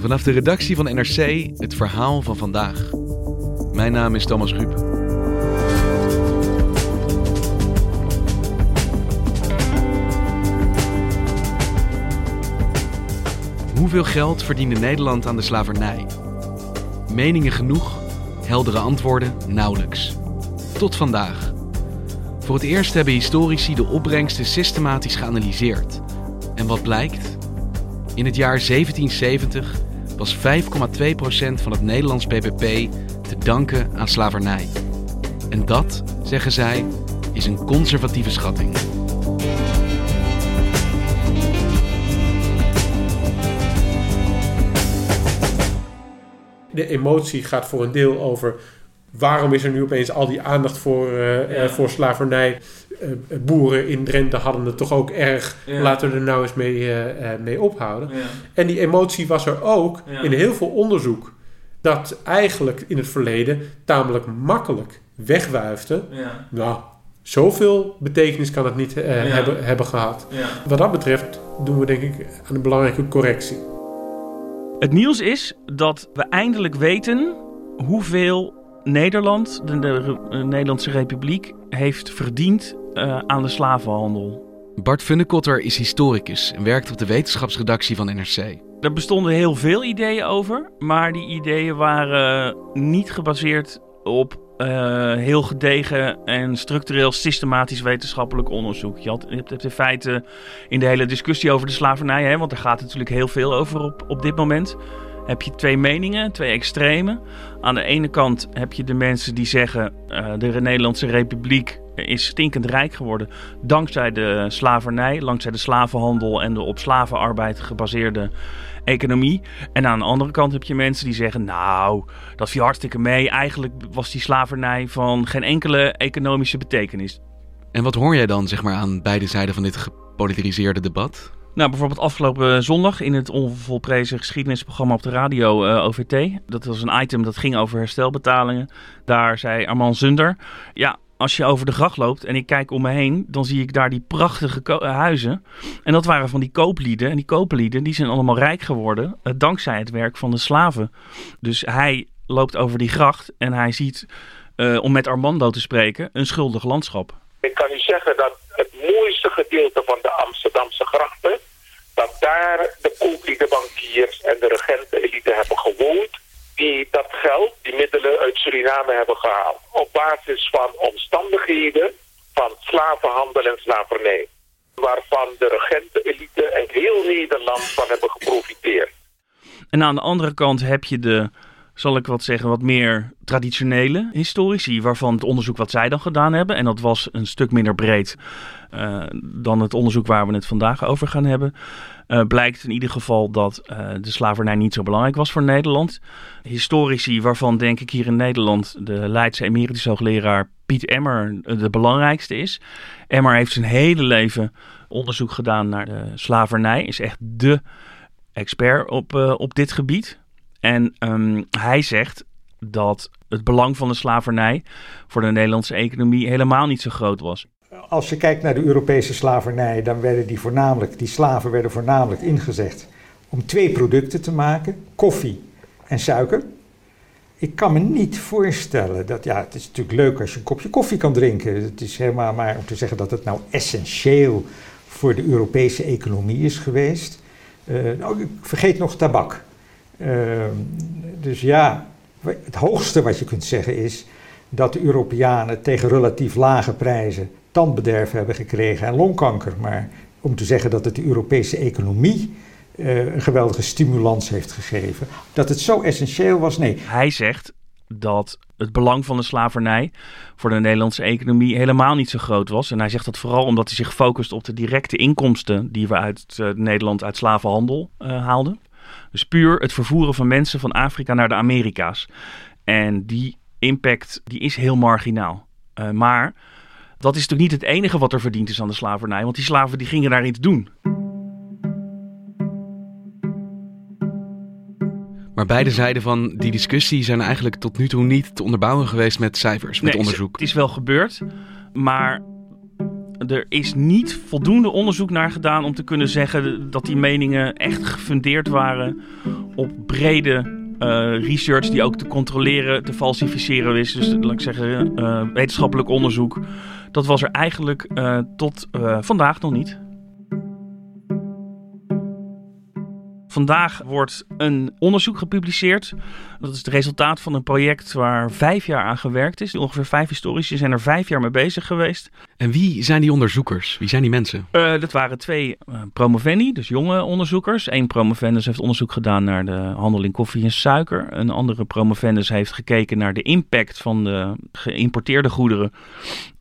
Vanaf de redactie van NRC het verhaal van vandaag. Mijn naam is Thomas Ruip. Hoeveel geld verdiende Nederland aan de slavernij? Meningen genoeg, heldere antwoorden nauwelijks. Tot vandaag. Voor het eerst hebben historici de opbrengsten systematisch geanalyseerd. En wat blijkt? In het jaar 1770 was 5,2% van het Nederlands bbp te danken aan slavernij. En dat, zeggen zij, is een conservatieve schatting. De emotie gaat voor een deel over waarom is er nu opeens al die aandacht voor, uh, Ja. voor slavernij? Uh, boeren in Drenthe hadden het toch ook erg. Ja. Laten we er nou eens mee, uh, uh, mee ophouden. Ja. En die emotie was er ook Ja. in heel veel onderzoek. Dat eigenlijk in het verleden tamelijk makkelijk wegwuifde. Ja. Nou, zoveel betekenis kan het niet uh, Ja. hebben, hebben gehad. Ja. Wat dat betreft doen we denk ik aan een belangrijke correctie. Het nieuws is dat we eindelijk weten hoeveel Nederland, de, de, de Nederlandse Republiek, heeft verdiend uh, aan de slavenhandel. Bart Funnekotter is historicus en werkt op de wetenschapsredactie van NRC. Er bestonden heel veel ideeën over, maar die ideeën waren niet gebaseerd op uh, heel gedegen en structureel systematisch wetenschappelijk onderzoek. Je, had, je hebt in feite in de hele discussie over de slavernij, hè, want daar gaat natuurlijk heel veel over op, op dit moment heb je twee meningen, twee extremen. Aan de ene kant heb je de mensen die zeggen... Uh, de Nederlandse Republiek is stinkend rijk geworden... dankzij de slavernij, dankzij de slavenhandel... en de op slavenarbeid gebaseerde economie. En aan de andere kant heb je mensen die zeggen... nou, dat viel hartstikke mee. Eigenlijk was die slavernij van geen enkele economische betekenis. En wat hoor jij dan zeg maar, aan beide zijden van dit gepolariseerde debat? Nou, bijvoorbeeld afgelopen zondag in het onvolprezen geschiedenisprogramma op de radio uh, OVT. Dat was een item dat ging over herstelbetalingen. Daar zei Armand Zunder, ja, als je over de gracht loopt en ik kijk om me heen, dan zie ik daar die prachtige uh, huizen. En dat waren van die kooplieden. En die kooplieden die zijn allemaal rijk geworden uh, dankzij het werk van de slaven. Dus hij loopt over die gracht en hij ziet, om met Armando te spreken, een schuldig landschap. Ik kan u zeggen dat het mooiste gedeelte van de Amsterdamse grachten, dat daar de koopliedenbankiers en de regentenelite hebben gewoond, die dat geld, die middelen uit Suriname hebben gehaald. Op basis van omstandigheden van slavenhandel en slavernij. Waarvan de regentenelite en heel Nederland van hebben geprofiteerd. En aan de andere kant heb je de zal ik wat zeggen, wat meer traditionele historici, waarvan het onderzoek wat zij dan gedaan hebben, en dat was een stuk minder breed uh, dan het onderzoek waar we het vandaag over gaan hebben, uh, blijkt in ieder geval dat uh, de slavernij niet zo belangrijk was voor Nederland. Historici, waarvan denk ik hier in Nederland de Leidse emeritus hoogleraar Piet Emmer de belangrijkste is. Emmer heeft zijn hele leven onderzoek gedaan naar de slavernij, is echt de expert op, op dit gebied. En um, hij zegt dat het belang van de slavernij voor de Nederlandse economie helemaal niet zo groot was. Als je kijkt naar de Europese slavernij, dan werden die voornamelijk, die slaven werden voornamelijk ingezet om twee producten te maken: koffie en suiker. Ik kan me niet voorstellen dat, ja, het is natuurlijk leuk als je een kopje koffie kan drinken. Het is helemaal maar om te zeggen dat het nou essentieel voor de Europese economie is geweest. nou, ik vergeet nog tabak. Ehm, dus ja, het hoogste wat je kunt zeggen is dat de Europeanen tegen relatief lage prijzen tandbederf hebben gekregen en longkanker. Maar om te zeggen dat het de Europese economie uh, een geweldige stimulans heeft gegeven, dat het zo essentieel was, nee. Hij zegt dat het belang van de slavernij voor de Nederlandse economie helemaal niet zo groot was. En hij zegt dat vooral omdat hij zich focust op de directe inkomsten die we uit uh, Nederland uit slavenhandel uh, haalden. Dus puur het vervoeren van mensen van Afrika naar de Amerika's. En die impact die is heel marginaal. Uh, maar dat is natuurlijk niet het enige wat er verdiend is aan de slavernij. Want die slaven die gingen daar iets doen. Maar beide zijden van die discussie zijn eigenlijk tot nu toe niet te onderbouwen geweest met cijfers, met nee, onderzoek. Het is wel gebeurd, maar er is niet voldoende onderzoek naar gedaan om te kunnen zeggen dat die meningen echt gefundeerd waren op brede uh, research die ook te controleren, te falsificeren is. Dus laat ik zeggen, uh, wetenschappelijk onderzoek. Dat was er eigenlijk uh, tot vandaag nog niet. Vandaag wordt een onderzoek gepubliceerd. Dat is het resultaat van een project waar vijf jaar aan gewerkt is. Ongeveer vijf historici zijn er vijf jaar mee bezig geweest. En wie zijn die onderzoekers? Wie zijn die mensen? Uh, dat waren twee uh, promovendi, dus jonge onderzoekers. Eén promovendus heeft onderzoek gedaan naar de handel in koffie en suiker. Een andere promovendus heeft gekeken naar de impact van de geïmporteerde goederen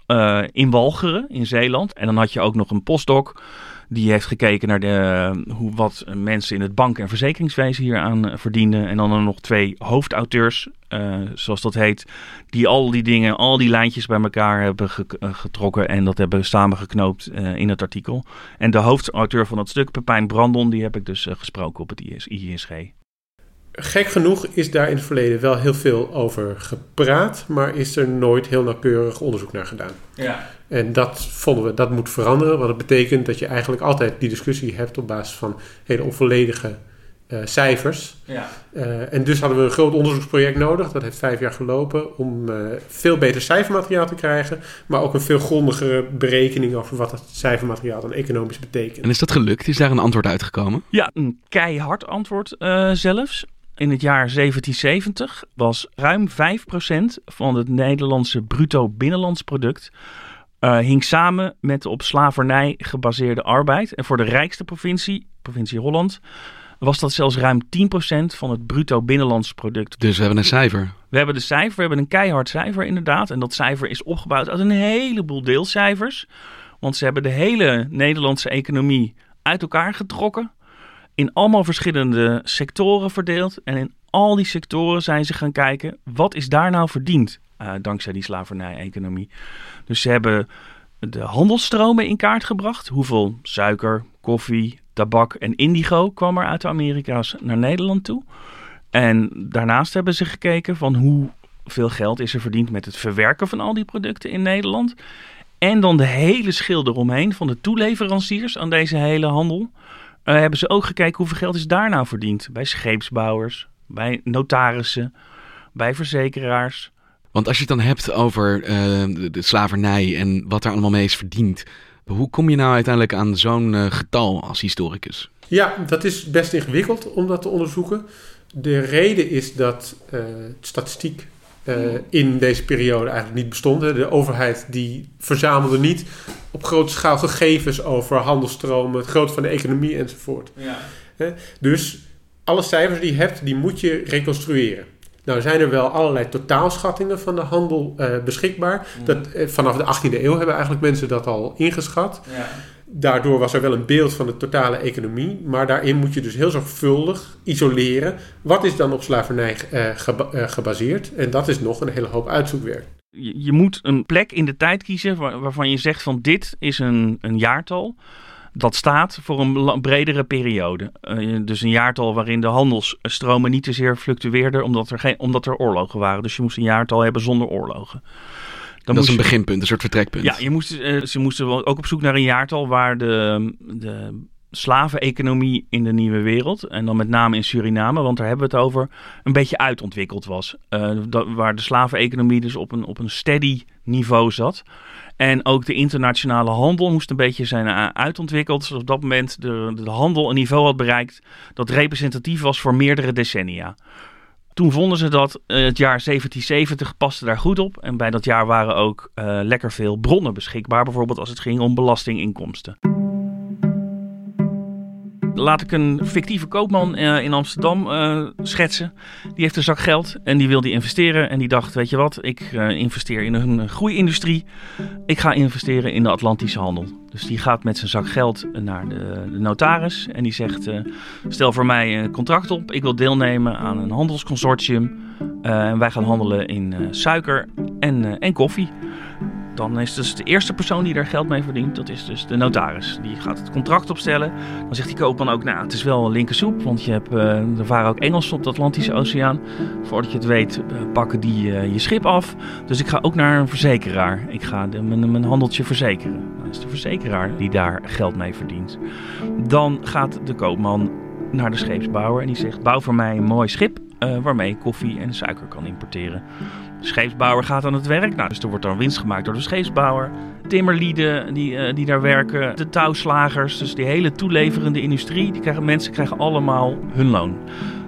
uh, in Walcheren in Zeeland. En dan had je ook nog een postdoc die heeft gekeken naar de, hoe, wat mensen in het bank- en verzekeringswezen hier aan verdienden. En dan er nog twee hoofdauteurs, uh, zoals dat heet, die al die dingen, al die lijntjes bij elkaar hebben ge getrokken en dat hebben samengeknoopt uh, in het artikel. En de hoofdauteur van dat stuk, Pepijn Brandon, die heb ik dus gesproken op het ISG. Gek genoeg is daar in het verleden wel heel veel over gepraat, maar is er nooit heel nauwkeurig onderzoek naar gedaan. Ja. En dat vonden we, dat moet veranderen, want het betekent dat je eigenlijk altijd die discussie hebt op basis van hele onvolledige uh, cijfers. Ja. Uh, en dus hadden we een groot onderzoeksproject nodig, dat heeft vijf jaar gelopen, om uh, veel beter cijfermateriaal te krijgen, maar ook een veel grondigere berekening over wat het cijfermateriaal dan economisch betekent. En is dat gelukt? Is daar een antwoord uitgekomen? Ja, een keihard antwoord uh, zelfs. In het jaar 1770 was ruim 5% van het Nederlandse bruto binnenlands product uh, hing samen met de op slavernij gebaseerde arbeid. En voor de rijkste provincie, provincie Holland, was dat zelfs ruim 10% van het bruto binnenlands product. Dus we hebben een cijfer. We hebben de cijfer, we hebben een keihard cijfer inderdaad. En dat cijfer is opgebouwd uit een heleboel deelcijfers. Want ze hebben de hele Nederlandse economie uit elkaar getrokken. In allemaal verschillende sectoren verdeeld. En in al die sectoren zijn ze gaan kijken, wat is daar nou verdiend? Uh, dankzij die slavernij-economie. Dus ze hebben de handelsstromen in kaart gebracht. Hoeveel suiker, koffie, tabak en indigo kwam er uit de Amerika's naar Nederland toe. En daarnaast hebben ze gekeken van hoeveel geld is er verdiend met het verwerken van al die producten in Nederland. En dan de hele schil eromheen van de toeleveranciers aan deze hele handel. Uh, hebben ze ook gekeken hoeveel geld is daar nou verdiend. Bij scheepsbouwers, bij notarissen, bij verzekeraars. Want als je het dan hebt over uh, de, slavernij en wat er allemaal mee is verdiend. Hoe kom je nou uiteindelijk aan zo'n uh, getal als historicus? Ja, dat is best ingewikkeld om dat te onderzoeken. De reden is dat uh, statistiek in deze periode eigenlijk niet bestond. De overheid die verzamelde niet op grote schaal gegevens over handelstromen, het grootte van de economie enzovoort. Ja. Dus alle cijfers die je hebt, die moet je reconstrueren. Nou zijn er wel allerlei totaalschattingen van de handel uh, beschikbaar. Mm. Dat, uh, vanaf de 18e eeuw hebben eigenlijk mensen dat al ingeschat. Ja. Daardoor was er wel een beeld van de totale economie. Maar daarin moet je dus heel zorgvuldig isoleren. Wat is dan op slavernij uh, geba gebaseerd? En dat is nog een hele hoop uitzoekwerk. Je, je moet een plek in de tijd kiezen waar, waarvan je zegt van dit is een, een jaartal dat staat voor een bredere periode. Uh, dus een jaartal waarin de handelsstromen niet te zeer fluctueerden omdat er, geen, omdat er oorlogen waren. Dus je moest een jaartal hebben zonder oorlogen. Dan dat is een beginpunt, een soort vertrekpunt. Ja, je moest, uh, ze moesten ook op zoek naar een jaartal waar de, de slaveneconomie in de nieuwe wereld, en dan met name in Suriname, want daar hebben we het over, een beetje uitontwikkeld was. Uh, dat, waar de slaveneconomie dus op een, op een steady niveau zat. En ook de internationale handel moest een beetje zijn uh, uitontwikkeld. Dus op dat moment de, de handel een niveau had bereikt dat representatief was voor meerdere decennia. Toen vonden ze dat uh, het jaar 1770 paste daar goed op. En bij dat jaar waren ook uh, lekker veel bronnen beschikbaar. Bijvoorbeeld als het ging om belastinginkomsten. Laat ik een fictieve koopman uh, in Amsterdam schetsen. Die heeft een zak geld en die wilde investeren. En die dacht, weet je wat, ik investeer in een groeiindustrie. Ik ga investeren in de Atlantische handel. Dus die gaat met zijn zak geld naar de, de notaris en die zegt: Stel voor mij een contract op. Ik wil deelnemen aan een handelsconsortium. En wij gaan handelen in suiker en, en koffie. Dan is dus de eerste persoon die daar geld mee verdient, dat is dus de notaris. Die gaat het contract opstellen. Dan zegt die koopman ook, nou, het is wel linkersoep, want je hebt, er varen ook Engelsen op de Atlantische Oceaan. Voordat je het weet, pakken die je schip af. Dus ik ga ook naar een verzekeraar. Ik ga mijn, mijn handeltje verzekeren. Dan is de verzekeraar die daar geld mee verdient. Dan gaat de koopman naar de scheepsbouwer en die zegt, bouw voor mij een mooi schip uh, waarmee koffie en suiker kan importeren. De scheepsbouwer gaat aan het werk. Nou, dus er wordt dan winst gemaakt door de scheepsbouwer. Timmerlieden die, uh, die daar werken. De touwslagers. Dus die hele toeleverende industrie. Die krijgen, mensen krijgen allemaal hun loon.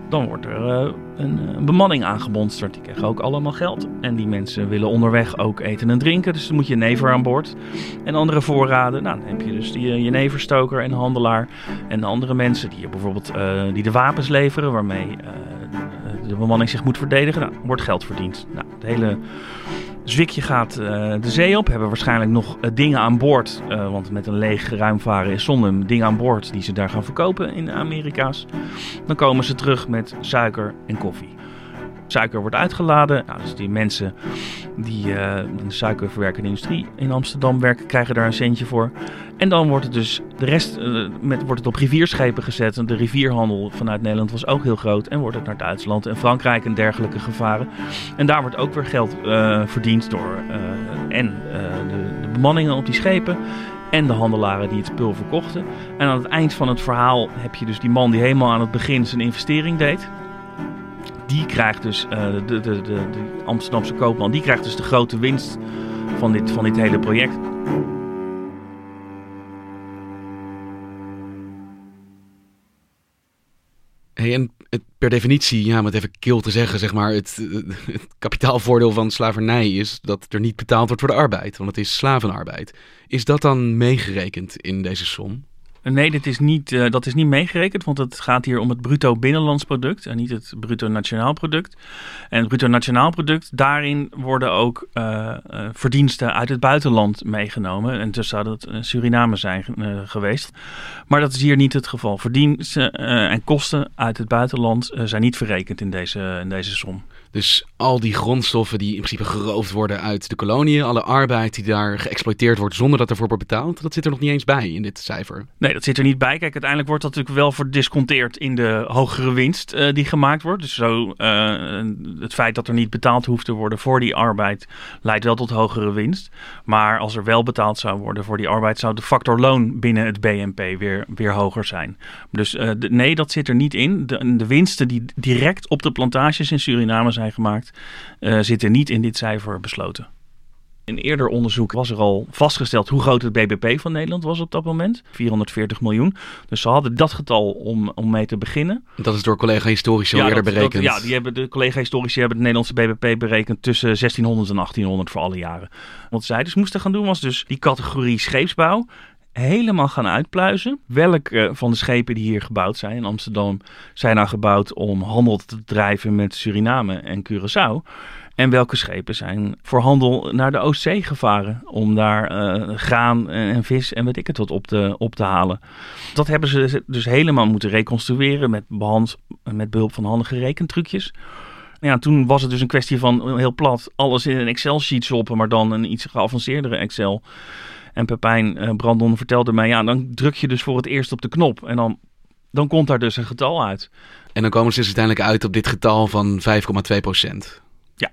Dan wordt er uh, een, bemanning aangebonsterd. Die krijgen ook allemaal geld. En die mensen willen onderweg ook eten en drinken. Dus dan moet je never aan boord. En andere voorraden. Nou, dan heb je dus die jeneverstoker en handelaar. En andere mensen die bijvoorbeeld die de wapens leveren. Waarmee de bemanning zich moet verdedigen, wordt geld verdiend. Nou, het hele zwikje gaat uh, de zee op. Hebben waarschijnlijk nog uh, dingen aan boord. Uh, want met een leeg ruimvaren is zonder dingen aan boord die ze daar gaan verkopen in de Amerika's. Dan komen ze terug met suiker en koffie. Suiker wordt uitgeladen. Nou, dus die mensen die uh, in de suikerverwerkende industrie in Amsterdam werken, krijgen daar een centje voor. En dan wordt het dus de rest uh, met, wordt het op rivierschepen gezet. En de rivierhandel vanuit Nederland was ook heel groot. En wordt het naar Duitsland en Frankrijk en dergelijke gevaren. En daar wordt ook weer geld uh, verdiend door en de bemanningen op die schepen en de handelaren die het spul verkochten. En aan het eind van het verhaal heb je dus die man die helemaal aan het begin zijn investering deed die krijgt dus, uh, de, de, de, de, Amsterdamse koopman, die krijgt dus de grote winst van dit, van dit hele project. Hey, en per definitie, ja, om het even kil te zeggen, zeg maar, het, het kapitaalvoordeel van slavernij is dat er niet betaald wordt voor de arbeid, want het is slavenarbeid. Is dat dan meegerekend in deze som? Nee, is niet, uh, dat is niet meegerekend, want het gaat hier om het bruto binnenlands product en niet het bruto nationaal product. En het bruto nationaal product, daarin worden ook uh, uh, verdiensten uit het buitenland meegenomen. En dus zou dat Suriname zijn geweest. Maar dat is hier niet het geval. Verdiensten en kosten uit het buitenland zijn niet verrekend in deze, in deze som. Dus al die grondstoffen die in principe geroofd worden uit de koloniën, alle arbeid die daar geëxploiteerd wordt zonder dat ervoor wordt betaald, dat zit er nog niet eens bij in dit cijfer. Nee, dat zit er niet bij. Kijk, uiteindelijk wordt dat natuurlijk wel verdisconteerd in de hogere winst uh, die gemaakt wordt. Dus zo, uh, het feit dat er niet betaald hoeft te worden voor die arbeid leidt wel tot hogere winst. Maar als er wel betaald zou worden voor die arbeid, zou de factor loon binnen het BNP weer, weer hoger zijn. Dus de, nee, dat zit er niet in. De, de winsten die direct op de plantages in Suriname zijn gemaakt, uh, zitten niet in dit cijfer besloten. In eerder onderzoek was er al vastgesteld hoe groot het BBP van Nederland was op dat moment. 440 miljoen. Dus ze hadden dat getal om, om mee te beginnen. Dat is door collega-historici al eerder dat, berekend. Dat, ja, die hebben, de collega-historici hebben het Nederlandse BBP berekend tussen 1600 en 1800 voor alle jaren. Wat zij dus moesten gaan doen was dus die categorie scheepsbouw helemaal gaan uitpluizen. Welke van de schepen die hier gebouwd zijn in Amsterdam zijn nou gebouwd om handel te drijven met Suriname en Curaçao? En welke schepen zijn voor handel naar de Oostzee gevaren om daar uh, graan en, vis en weet ik het wat op te, op te halen. Dat hebben ze dus helemaal moeten reconstrueren met, behand, met behulp van handige rekentrucjes. Ja, toen was het dus een kwestie van heel plat alles in een Excel-sheet stoppen, maar dan een iets geavanceerdere Excel. En Pepijn uh, Brandon vertelde mij, ja, dan druk je dus voor het eerst op de knop. En dan, dan komt daar dus een getal uit. En dan komen ze dus uiteindelijk uit op dit getal van 5,2 procent. Ja,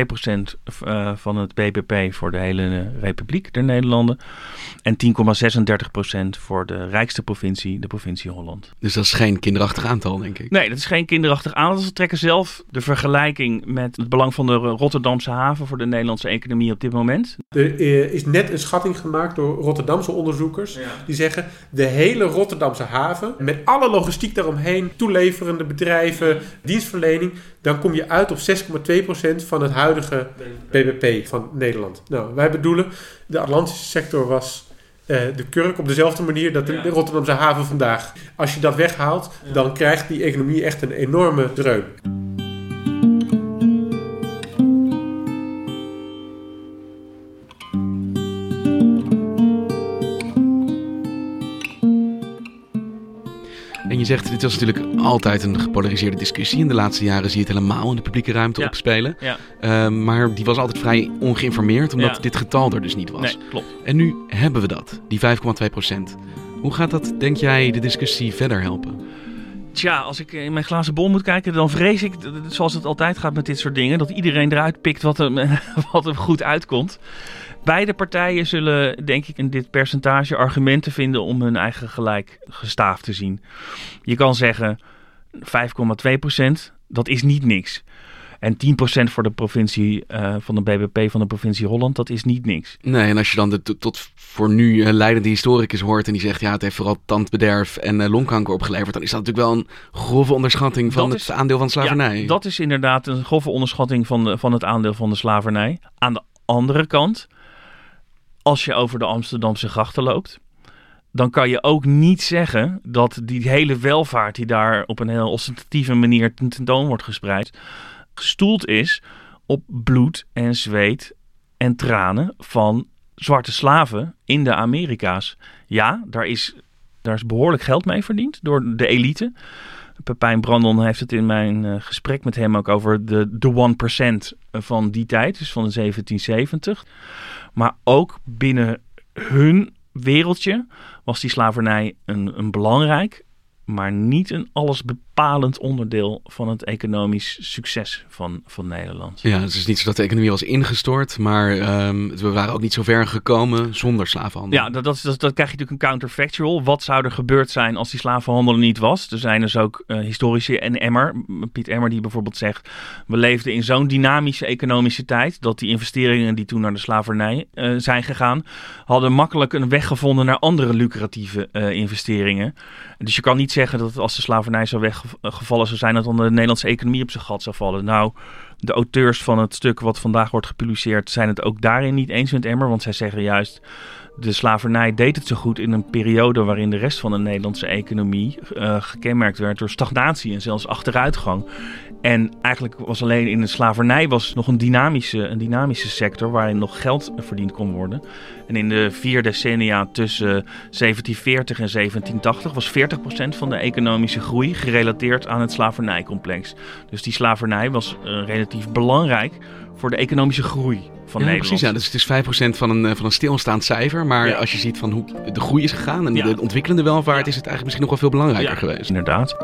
5,2 procent uh, van het BBP voor de hele uh, Republiek der Nederlanden. En 10,36 procent voor de rijkste provincie, de provincie Holland. Dus dat is geen kinderachtig aantal, denk ik? Nee, dat is geen kinderachtig aantal. Ze trekken zelf de vergelijking met het belang van de Rotterdamse haven voor de Nederlandse economie op dit moment. Er uh, is net een schatting gemaakt door Rotterdamse onderzoekers. Ja. Die zeggen de hele Rotterdamse haven, met alle logistiek daaromheen, toeleverende bedrijven, dienstverlening, dan kom je uit op 6,2% van het huidige BBP van Nederland. Nou, wij bedoelen, de Atlantische sector was uh, de kurk op dezelfde manier dat de, ja. Rotterdamse haven vandaag. Als je dat weghaalt, ja. dan krijgt die economie echt een enorme dreun. Zegt, dit was natuurlijk altijd een gepolariseerde discussie. In de laatste jaren zie je het helemaal in de publieke ruimte Ja. opspelen. Ja. Uh, maar die was altijd vrij ongeïnformeerd, omdat Ja. dit getal er dus niet was. Nee, klopt. En nu hebben we dat, die 5,2 procent. Hoe gaat dat, denk jij, de discussie verder helpen? Tja, als ik in mijn glazen bol moet kijken, dan vrees ik, zoals het altijd gaat met dit soort dingen, dat iedereen eruit pikt wat hem, wat hem goed uitkomt. Beide partijen zullen, denk ik, in dit percentage argumenten vinden om hun eigen gelijk gestaafd te zien. Je kan zeggen 5,2 procent, dat is niet niks. En 10 procent voor de provincie, eh, van de BBP van de provincie Holland, dat is niet niks. Nee, en als je dan de to- tot voor nu eh, leidende historicus hoort en die zegt ja, het heeft vooral tandbederf en eh, longkanker opgeleverd, dan is dat natuurlijk wel een grove onderschatting van Dat het is- aandeel van slavernij. Ja, dat is inderdaad een grove onderschatting van, de, van het aandeel van de slavernij. Aan de andere kant, als je over de Amsterdamse grachten loopt, dan kan je ook niet zeggen dat die hele welvaart die daar op een heel ostentatieve manier ten- tentoon wordt gespreid, gestoeld is op bloed en zweet en tranen van zwarte slaven in de Amerika's. Ja, daar is, daar is behoorlijk geld mee verdiend door de elite. Pepijn Brandon heeft het in mijn eh, gesprek met hem ook over de, de 1% van die tijd, dus van de 1770. Maar ook binnen hun wereldje was die slavernij een, een belangrijk, maar niet een allesbepalend onderdeel van het economisch succes van, van Nederland. Ja, het is niet zo dat de economie was ingestort, maar ehm, we waren ook niet zo ver gekomen zonder slavenhandel. Ja, dat, dat, dat, dat krijg je natuurlijk een counterfactual. Wat zou er gebeurd zijn als die slavenhandel er niet was? Er zijn dus ook eh, historici en Emmer, Piet Emmer, die bijvoorbeeld zegt... we leefden in zo'n dynamische economische tijd... dat die investeringen die toen naar de slavernij eh, zijn gegaan... hadden makkelijk een weg gevonden naar andere lucratieve eh, investeringen. Dus je kan niet zeggen dat als de slavernij zo weggevallen zou zijn... dat dan de Nederlandse economie op zijn gat zou vallen. Nou... De auteurs van het stuk wat vandaag wordt gepubliceerd zijn het ook daarin niet eens met Emmer. Want zij zeggen juist, de slavernij deed het zo goed in een periode waarin de rest van de Nederlandse economie eh, gekenmerkt werd door stagnatie en zelfs achteruitgang. En eigenlijk was alleen in de slavernij was nog een dynamische, een dynamische sector waarin nog geld verdiend kon worden. En in de vier decennia tussen 1740 en 1780 was 40% van de economische groei gerelateerd aan het slavernijcomplex. Dus die slavernij was eh, relatief belangrijk voor de economische groei van Ja, Nederland. precies. Ja. Dus het is 5% van een, eh, van een stilstaand cijfer. Maar Ja. als je ziet van hoe de groei is gegaan en Ja. de ontwikkelende welvaart, is het eigenlijk misschien nog wel veel belangrijker Ja, geweest. Inderdaad.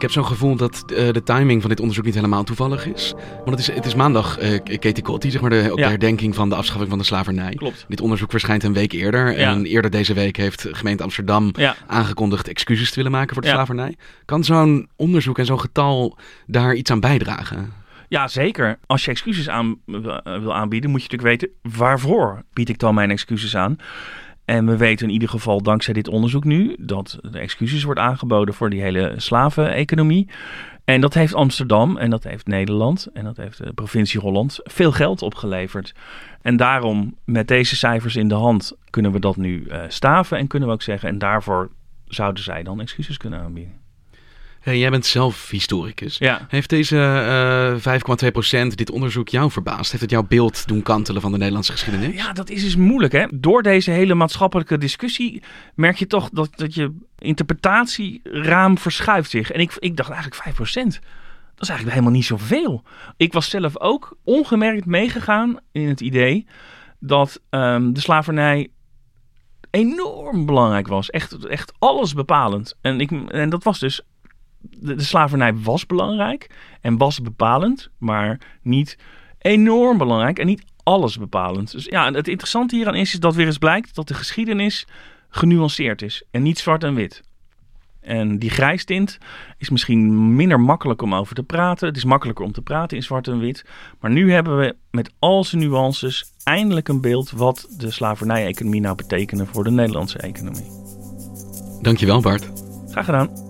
Ik heb zo'n gevoel dat eh, de timing van dit onderzoek niet helemaal toevallig is. Want het is, het is maandag, eh Katie Kotti, zeg maar, de, ook Ja. de herdenking van de afschaffing van de slavernij. Klopt. Dit onderzoek verschijnt een week eerder. Ja. En eerder deze week heeft gemeente Amsterdam Ja. aangekondigd excuses te willen maken voor de slavernij. Kan zo'n onderzoek en zo'n getal daar iets aan bijdragen? Ja, zeker. Als je excuses aan, eh, wil aanbieden, moet je natuurlijk weten waarvoor bied ik dan mijn excuses aan. En we weten in ieder geval dankzij dit onderzoek nu dat de excuses wordt aangeboden voor die hele slaveneconomie. En dat heeft Amsterdam en dat heeft Nederland en dat heeft de provincie Holland veel geld opgeleverd. En daarom, met deze cijfers in de hand, kunnen we dat nu eh, staven en kunnen we ook zeggen. En daarvoor zouden zij dan excuses kunnen aanbieden. Hey, jij bent zelf historicus. Ja. Heeft deze eh 5,2% dit onderzoek jou verbaasd? Heeft het jouw beeld doen kantelen van de Nederlandse geschiedenis? Ja, dat is dus moeilijk. Hè? Door deze hele maatschappelijke discussie merk je toch dat, dat je interpretatieraam verschuift zich. En ik, ik dacht eigenlijk 5%. Dat is eigenlijk helemaal niet zoveel. Ik was zelf ook ongemerkt meegegaan in het idee dat ehm, de slavernij enorm belangrijk was. Echt, echt alles bepalend. En, ik, en dat was dus. De, de slavernij was belangrijk en was bepalend, maar niet enorm belangrijk en niet alles bepalend. Dus ja, het interessante hieraan is, is dat weer eens blijkt dat de geschiedenis genuanceerd is en niet zwart en wit. En die grijstint is misschien minder makkelijk om over te praten. Het is makkelijker om te praten in zwart en wit. Maar nu hebben we met al zijn nuances eindelijk een beeld wat de slavernij-economie nou betekende voor de Nederlandse economie. Dankjewel Bart. Graag gedaan.